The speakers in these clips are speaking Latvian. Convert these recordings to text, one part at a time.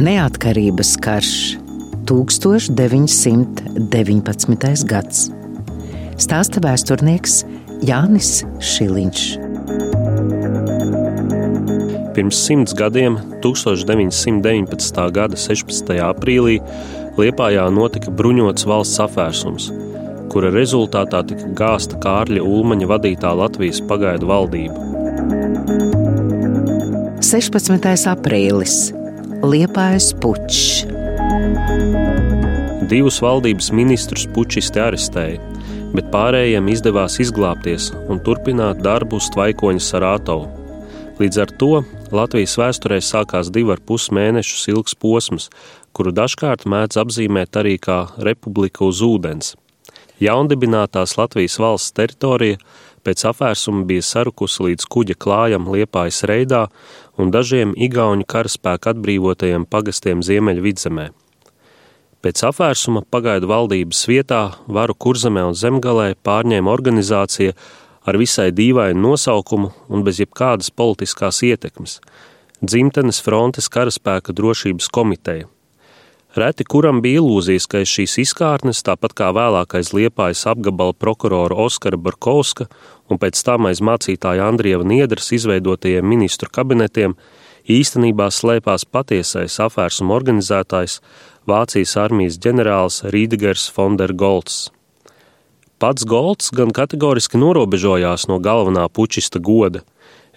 Neatkarības karš 1919. gads. Stāsta vēsturnieks Jānis Šiliņš. Pirms simts gadiem, 1919. gada 16. aprīlī, Liepājā notika bruņots valsts apvērsums, kura rezultātā tika gāzta Kārļa Ulmaņa vadītā Latvijas pagaidu valdība. 16. aprīlis Liepājas pučs. Divus valdības ministrus pučisti arestēja, bet pārējiem izdevās izglābties un turpināt darbu uz Tvaikoņa Sarātovu. Līdz ar to Latvijas vēsturē sākās divu ar pus mēnešus ilgs posms, kuru dažkārt mēdz apzīmēt arī kā republika uz ūdens. Jaundibinātās Latvijas valsts teritorija pēc apvērsuma bija sarukusi līdz kuģa klājam Liepājas reidā un dažiem igauņu karaspēku atbrīvotajiem pagastiem Ziemeļvidzemē. Pēc apvērsuma pagaidu valdības vietā varu kurzemē un zemgalē pārņēma organizācija ar visai dīvainu nosaukumu un bez jebkādas politiskās ietekmes - Dzimtenes frontes karaspēka drošības komiteja. Reti kuram bija ilūzijas, ka šīs izkārnes, tāpat kā vēlākais liepājas apgabala prokurora Oskara Barkovska un pēc tam aiz mācītāja Andrieva Niedras izveidotajiem ministru kabinetiem, īstenībā slēpās patiesais apvērsuma organizētājs Vācijas armijas ģenerālis Rīdgers Fondergolds. Pats Golds gan kategoriski norobežojās no galvenā pučista goda,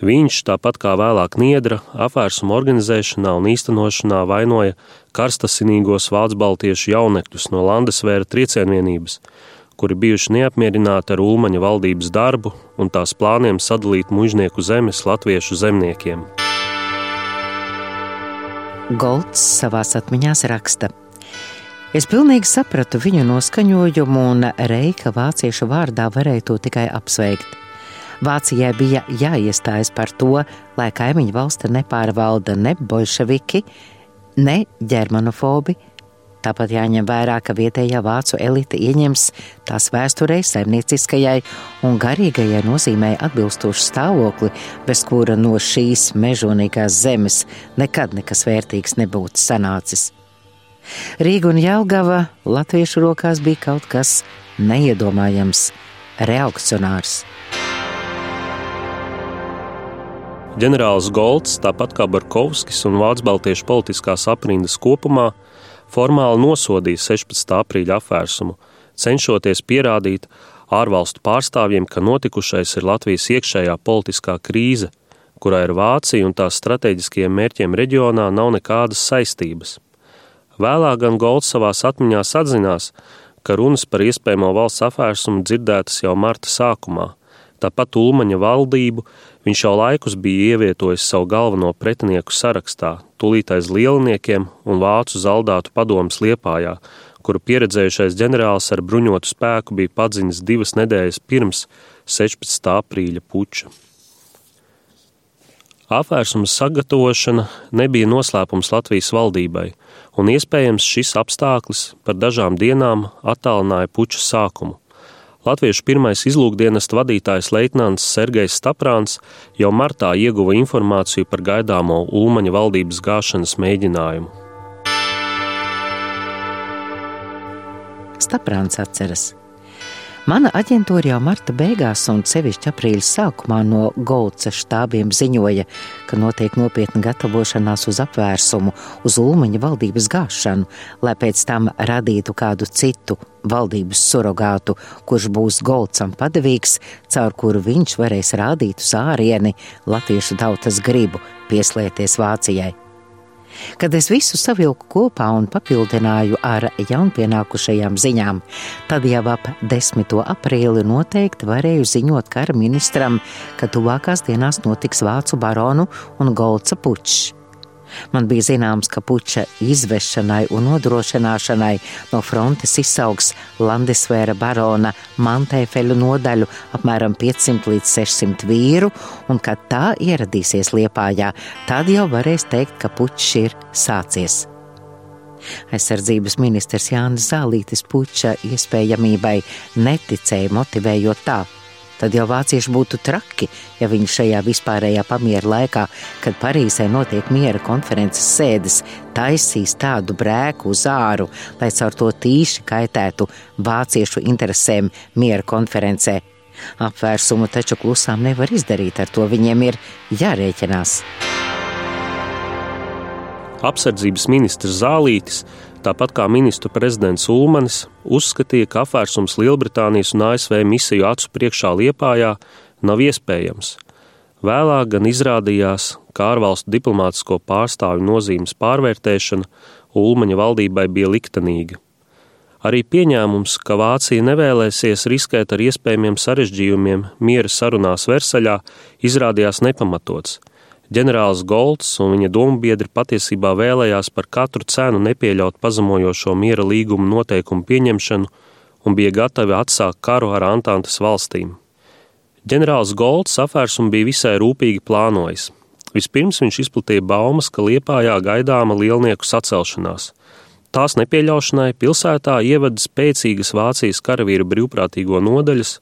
Viņš, tāpat kā vēlāk Niedra, apvērsuma organizēšanā un īstenošanā vainoja karstasinīgos vācu baltiešu jaunekļus no Landesvēra triecienvienības, kuri bijuši neapmierināti ar Ulmaņa valdības darbu un tās plāniem sadalīt mužnieku zemes latviešu zemniekiem. Golds savās atmiņās raksta. Es pilnīgi sapratu viņu noskaņojumu, un Reika vāciešu vārdā varēja to tikai apsveikt. Vācijai bija jāiestājas par to, lai kaimiņu valsti nepārvalda ne bolševiki, ne ģermanofobi. Tāpat jāņem vērā, ka vietējā vācu elite ieņems tās vēsturei, saimnieciskajai un garīgajai nozīmē atbilstošu stāvokli, bez kura no šīs mežonīgās zemes nekad nekas vērtīgs nebūtu sanācis. Rīga un Jelgava latviešu rokās bija kaut kas neiedomājams, reakcionārs. Ģenerālis Golds, tāpat kā Barkovskis un Vācu baltiešu politiskās aprindas kopumā, formāli nosodīja 16. aprīļa apvērsumu, cenšoties pierādīt ārvalstu pārstāvjiem, ka notikušais ir Latvijas iekšējā politiskā krīze, kurā ar Vāciju un tās strateģiskajiem mērķiem reģionā nav nekādas saistības. Vēlāk gan Golds savās atmiņās atzinās, ka runas par iespējamo valsts apvērsumu dzirdētas jau marta sākumā – Tāpat Ulmaņa valdību viņš jau laikus bija ievietojis savu galveno pretinieku sarakstā, tūlīt aiz lielniekiem un vācu zaldātu padomus Liepājā, kuru pieredzējušais ģenerālis ar bruņotu spēku bija padzinis divas nedēļas pirms 16. aprīļa puča. Apvērsuma sagatavošana nebija noslēpums Latvijas valdībai, un iespējams šis apstākļus par dažām dienām attālināja puča sākumu. Latviešu pirmais izlūkdienesta vadītājs Leitnants Sergejs Staprāns jau martā ieguva informāciju par gaidāmo Ulmaņa valdības gāšanas mēģinājumu. Staprāns atceras, Mana aģentūra jau marta beigās un sevišķi aprīļa sākumā no Golca štābiem ziņoja, ka notiek nopietna gatavošanās uz apvērsumu, uz Ulmaņa valdības gāšanu, lai pēc tam radītu kādu citu valdības surrogātu, kurš būs Golcam padevīgs, caur kuru viņš varēs rādīt uz ārieni latviešu tautas gribu pieslēties Vācijai. Kad es visu savilku kopā un papildināju ar jaunpienākušajām ziņām, tad jau ap 10. aprīli noteikti varēju ziņot kara ministram, ka tuvākās dienās notiks vācu baronu un Golca pučs. Man bija zināms, ka puča izvešanai un nodrošināšanai no frontes izsaugs Landesvēra barona Mantēfeļu nodaļu apmēram 500 līdz 600 vīru, un kad tā ieradīsies Liepājā, tad jau varēs teikt, ka pučs ir sācies. Aizsardzības ministrs Jānis Zālītis puča iespējamībai neticēja, motivējot tā. Tad jau vācieši būtu traki, ja viņi šajā vispārējā pamiera laikā, kad Parīzē notiek miera konferences sēdes, taisīs tādu brēku uz āru, lai caur to tīši kaitētu vāciešu interesēm miera konferencē. Apvērsumu taču klusām nevar izdarīt, ar to viņiem ir jārēķinās. Apsardzības ministrs Zālītis tāpat kā ministru prezidents Ulmanis, uzskatīja, ka apvērsums Lielbritānijas un ASV misiju acu priekšā Liepājā nav iespējams. Vēlāk gan izrādījās, ka ārvalstu diplomātisko pārstāvju nozīmes pārvērtēšana Ulmaņa valdībai bija liktenīga. Arī pieņēmums, ka Vācija nevēlēsies riskēt ar iespējamiem sarežģījumiem miera sarunās Versaļā, izrādījās nepamatots – Ģenerālis Golds un viņa dombiedri patiesībā vēlējās par katru cenu nepieļaut pazemojošo miera līguma noteikumu pieņemšanu un bija gatavi atsākt karu ar Antantes valstīm. Ģenerālis Golds apvērsumu bija visai rūpīgi plānojis. Vispirms viņš izplatīja baumas, ka Liepājā gaidāma lielnieku sacelšanās. Tās nepieļaušanai pilsētā ievada spēcīgas Vācijas karavīru brīvprātīgo nodaļas,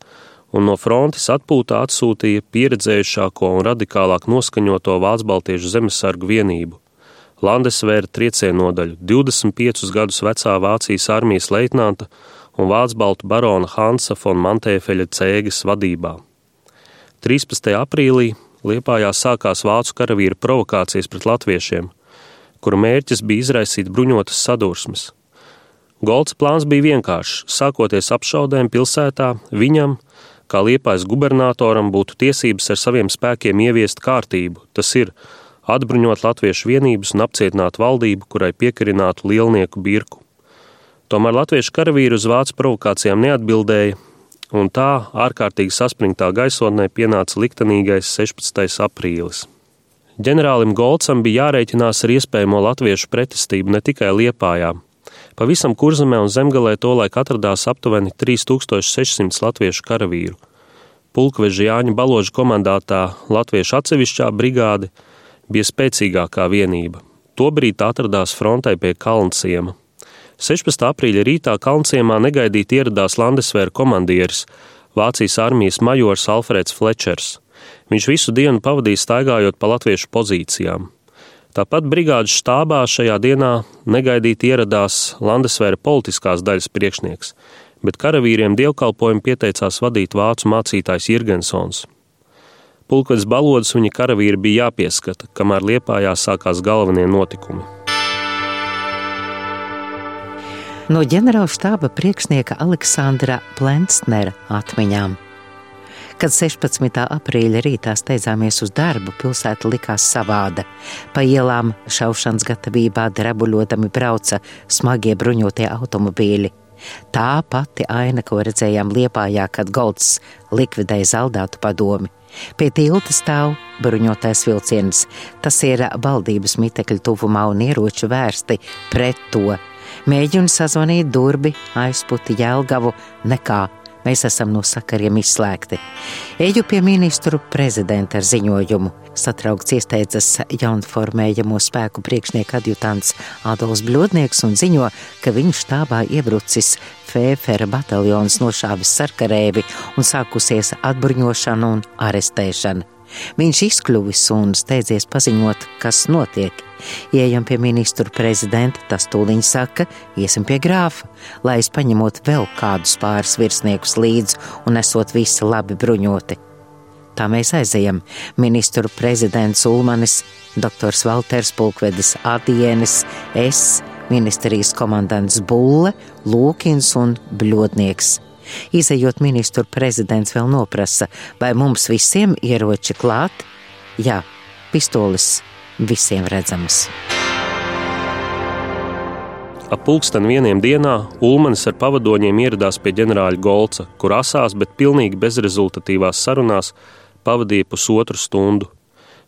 un no frontes atpūtā atsūtīja pieredzējušāko un radikālāk noskaņoto Vācu Baltiešu zemesargu vienību. Landesvēra triecienu nodaļu 25 gadus vecā Vācijas armijas leitnanta un Vācu baltu barona Hansa von Mantēfeļa cēgas vadībā. 13. aprīlī Liepājā sākās vācu karavīru provokācijas pret latviešiem, kuru mērķis bija izraisīt bruņotas sadursmes. Golds plāns bija vienkāršs. Sākoties apšaudēm pilsētā, viņam, kā liepais gubernatoram būtu tiesības ar saviem spēkiem ieviest kārtību, tas ir atbruņot latviešu vienības un apcietināt valdību, kurai piekarinātu lielnieku birku. Tomēr latviešu karavīri uz vācu provokācijām neatbildēja, un tā ārkārtīgi saspringtā gaisotnē pienāca liktenīgais 16. aprīlis. Ģenerālim Golcam bija jārēķinās ar iespējamo latviešu pretestību ne tikai Liepājā, Pavisam kurzemē un zemgalē tolaik atradās aptuveni 3600 latviešu karavīru. Pulkveža Jāņa Baloža komandētā latviešu atsevišķā brigāde bija spēcīgākā vienība. Tobrīd atradās frontē pie Kalnciema. 16. aprīļa rītā Kalnciemā negaidīti ieradās Landesvēra komandieris, Vācijas armijas majors Alfrēds Flečers. Viņš visu dienu pavadīja staigājot pa latviešu pozīcijām. Tāpat brigādes štābā šajā dienā negaidīti ieradās Landesvēra politiskās daļas priekšnieks, bet karavīriem dievkalpojumu pieteicās vadīt vācu mācītājs Jirgensons. Pulkvedis balodas viņa karavīri bija jāpieskata, kamēr Liepājā sākās galvenie notikumi. No ģenerāla štāba priekšnieka Aleksandra Plensnera atmiņām. Kad 16. aprīļa rītā steidzāmies uz darbu, pilsēta likās savāda. Pa ielām šaušanas gatavībā drabuļotami brauca smagie bruņotie automobīļi. Tā pati aina, ko redzējām Liepājā, kad Golds likvidēja zaldātu padomi. Pie tilta stāv bruņotais vilciens. Tas ir valdības mitekļu tuvumā un ieroči vērsti pret to. Mēģinu sazvanīt durbi, aizputi Jēlgavu, nekā Mēs esam no sakariem izslēgti. Eju pie ministru prezidenta ar ziņojumu. Satraukts iesteidzas jaunformējamo spēku priekšnieka adjutants Adolfs Bļodnieks un ziņo, ka viņu štābā iebrucis Fēfera bataljons nošāvis sarkarēvi un sākusies atbruņošana un arestēšana. Viņš izkļuvis un steidzies paziņot, kas notiek. Ejam pie ministru prezidenta, tas tūliņ saka, iesim pie grāfa, lai es paņemot vēl kādus pāris virsniekus līdzi un esot visi labi bruņoti. Tā mēs aizejam. Ministru prezidents Ulmanis, doktors Valters Pulkvedis Adienis, es, ministrijas komandants Bulle, Lūkins un Bļodnieks. Izejot ministru prezidents vēl noprasa, vai mums visiem ieroči klāt? Jā, pistoles visiem redzamas. Ap pulksten vieniem dienā Ulmanis ar pavadoņiem ieradās pie ģenerāļa Golca, kur asās, bet pilnīgi bezrezultatīvās sarunās pavadīja pusotru stundu.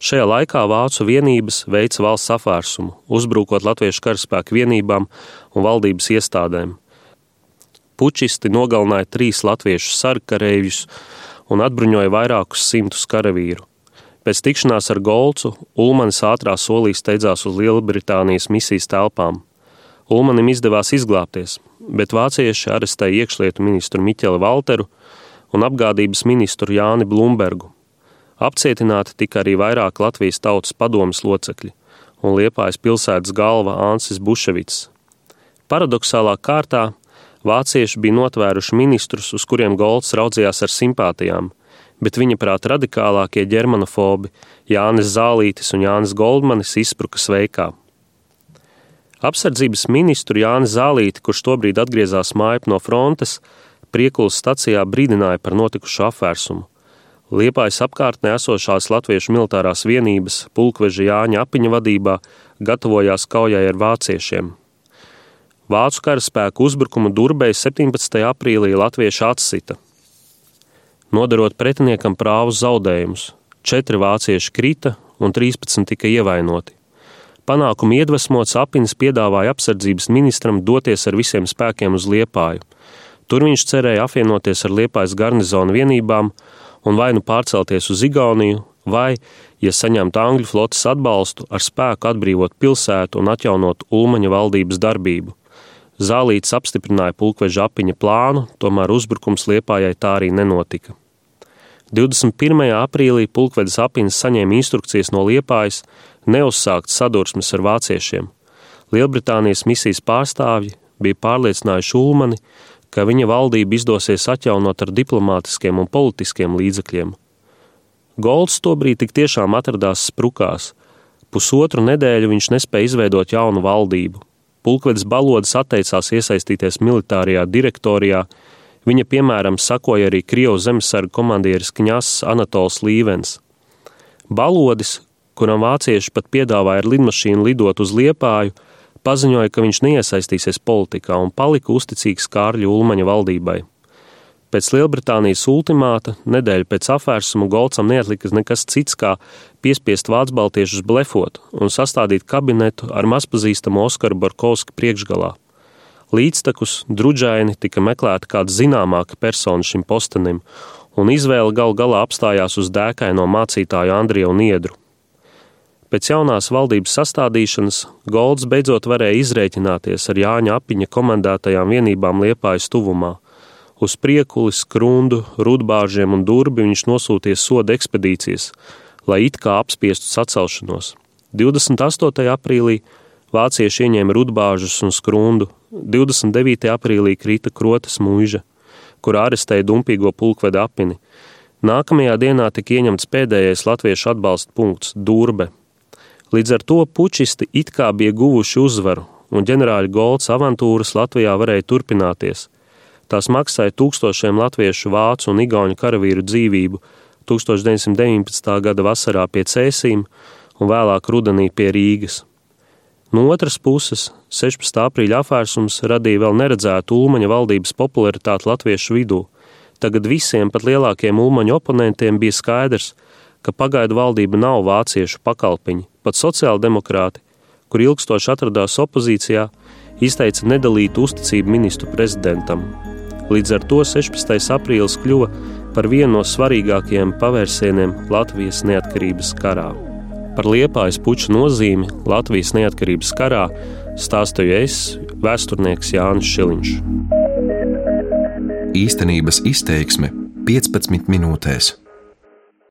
Šajā laikā vācu vienības veica valsts apvērsumu, uzbrukot latviešu karaspēku vienībām un valdības iestādēm. Pučisti nogalināja trīs latviešu sarkarējus un atbruņoja vairākus simtus karavīru. Pēc tikšanās ar Golcu Ulmanis ātrā solī steidzās uz Lielbritānijas misijas telpām. Ulmanim izdevās izglābties, bet vācieši arestēja iekšlietu ministru Miķeli Valteru un apgādības ministru Jāni Blumbergu. Apcietināti tika arī vairāk Latvijas tautas padomas locekļi un Liepājas pilsētas galva Ansis Buševits. Paradoxālā kārtā vācieši bija notvēruši ministrus, uz kuriem Golds raudzījās ar simpātijām, bet viņa prāt radikālākie ģermanofobi Jānis Zālītis un Jānis Goldmanis izspruka sveikā. Apsardzības ministru Jānis Zālīti, kurš tobrīd atgriezās mājā no frontes, Priekulas stacijā brīdināja par notikušo apvērsumu. Liepājas apkārtnē esošās latviešu militārās vienības pulkveža Jāņa apiņa vadībā gatavojās kaujai ar vāciešiem. Vācu karaspēku uzbrukumu Durbei 17. aprīlī latvieši atsita. Nodarot pretiniekam prāvus zaudējumus, četri vācieši krita un 13 tika ievainoti. Panākumu iedvesmots Apins piedāvāja apsardzības ministram doties ar visiem spēkiem uz Liepāju. Tur viņš cerēja apvienoties ar Liepājas garnizonu vienībām un vai nu pārcelties uz Igauniju, vai, ja saņemtu Angļu flotes atbalstu, ar spēku atbrīvot pilsētu un atjaunot Ulmaņa valdības darbību. Zālīts apstiprināja pulkveža apiņa plānu, tomēr uzbrukums Liepājai tā arī nenotika. 21. aprīlī pulkvedis Apins saņēma instrukcijas no Liepājas neuzsākt sadursmes ar vāciešiem. Lielbritānijas misijas pārstāvji bija pārliecinājuši Ulmani, ka viņa valdība izdosies atjaunot ar diplomātiskiem un politiskiem līdzekļiem. Golds tobrīd tik tiešām atradās sprukās. Pusotru nedēļu viņš nespēja izveidot jaunu valdību. Pulkvedis Balodis atteicās iesaistīties militārajā direktorijā, Viņa, piemēram, sakoja arī Krievijas zemesarga komandieris Kņass Anatols Līvens. Balodis, kuram vācieši pat piedāvāja ar lidmašīnu lidot uz Liepāju, paziņoja, ka viņš neiesaistīsies politikā un palika uzticīgs Kārļa Ulmaņa valdībai. Pēc Lielbritānijas ultimāta, nedēļa pēc apvērsuma Golcam neatlika nekas cits, kā piespiest vācu baltiešus blefot un sastādīt kabinetu ar mazpazīstamu Oskaru Barkovski priekšgalā. Līdztekus druģaini tika meklēta kāda zināmāka persona šim postenim, un izvēle gal galā apstājās uz dēkaino mācītāju Andriju Niedru. Pēc jaunās valdības sastādīšanas Golds beidzot varēja izrēķināties ar Jāņa apiņa komandētajām vienībām Liepājas tuvumā. Uz priekuli, skrundu, rudbāžiem un durbi viņš nosūtīja soda ekspedīcijas, lai it kā apspiestu sacelšanos. 28. aprīlī vācieši ieņēma rudbāžus un skrundu, 29. aprīlī krita krotas mūža, kur arestēja dumpīgo pulkveda apini. Nākamajā dienā tika ieņemts pēdējais latviešu atbalsta punkts - Durbe. Līdz ar to pučisti it kā bija guvuši uzvaru, un ģenerāļa Golds avantūras Latvijā varēja turpināties. Tās maksāja tūkstošiem latviešu, vācu un igauņu karavīru dzīvību 1919. gada vasarā pie Cēsīm un vēlāk rudenī pie Rīgas. No otras puses, 16. aprīļa apvērsums radīja vēl neredzētu Ulmaņa valdības popularitāti latviešu vidū. Tagad visiem, pat lielākiem Ulmaņa oponentiem, bija skaidrs, ka pagaidu valdība nav vāciešu pakalpiņi, pat sociāldemokrāti, kur ilgstoši atradās opozīcijā, izteica nedalītu uzticību ministru prezidentam. Līdz ar to 16. aprīlis kļuva par vienu no svarīgākajiem pavērsieniem Latvijas neatkarības karā. Par liepājas puču nozīmi Latvijas neatkarības karā stāstīju es, vēsturnieks Jānis Šiliņš. Īstenības izteiksme 15 minūtēs.